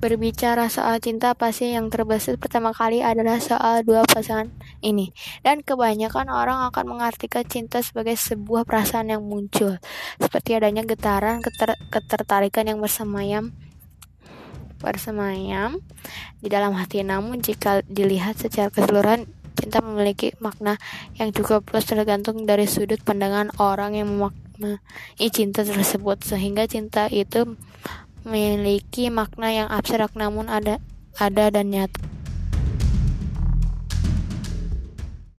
Berbicara soal cinta, pasti yang terbesit pertama kali adalah soal dua pasangan ini. Dan kebanyakan orang akan mengartikan cinta sebagai sebuah perasaan yang muncul, seperti adanya getaran keter ketertarikan yang bersemayam bersemayam di dalam hati. Namun jika dilihat secara keseluruhan, cinta memiliki makna yang cukup plus tergantung dari sudut pandangan orang yang memaknai cinta tersebut. Sehingga cinta itu memiliki makna yang abstrak namun ada ada dan nyata.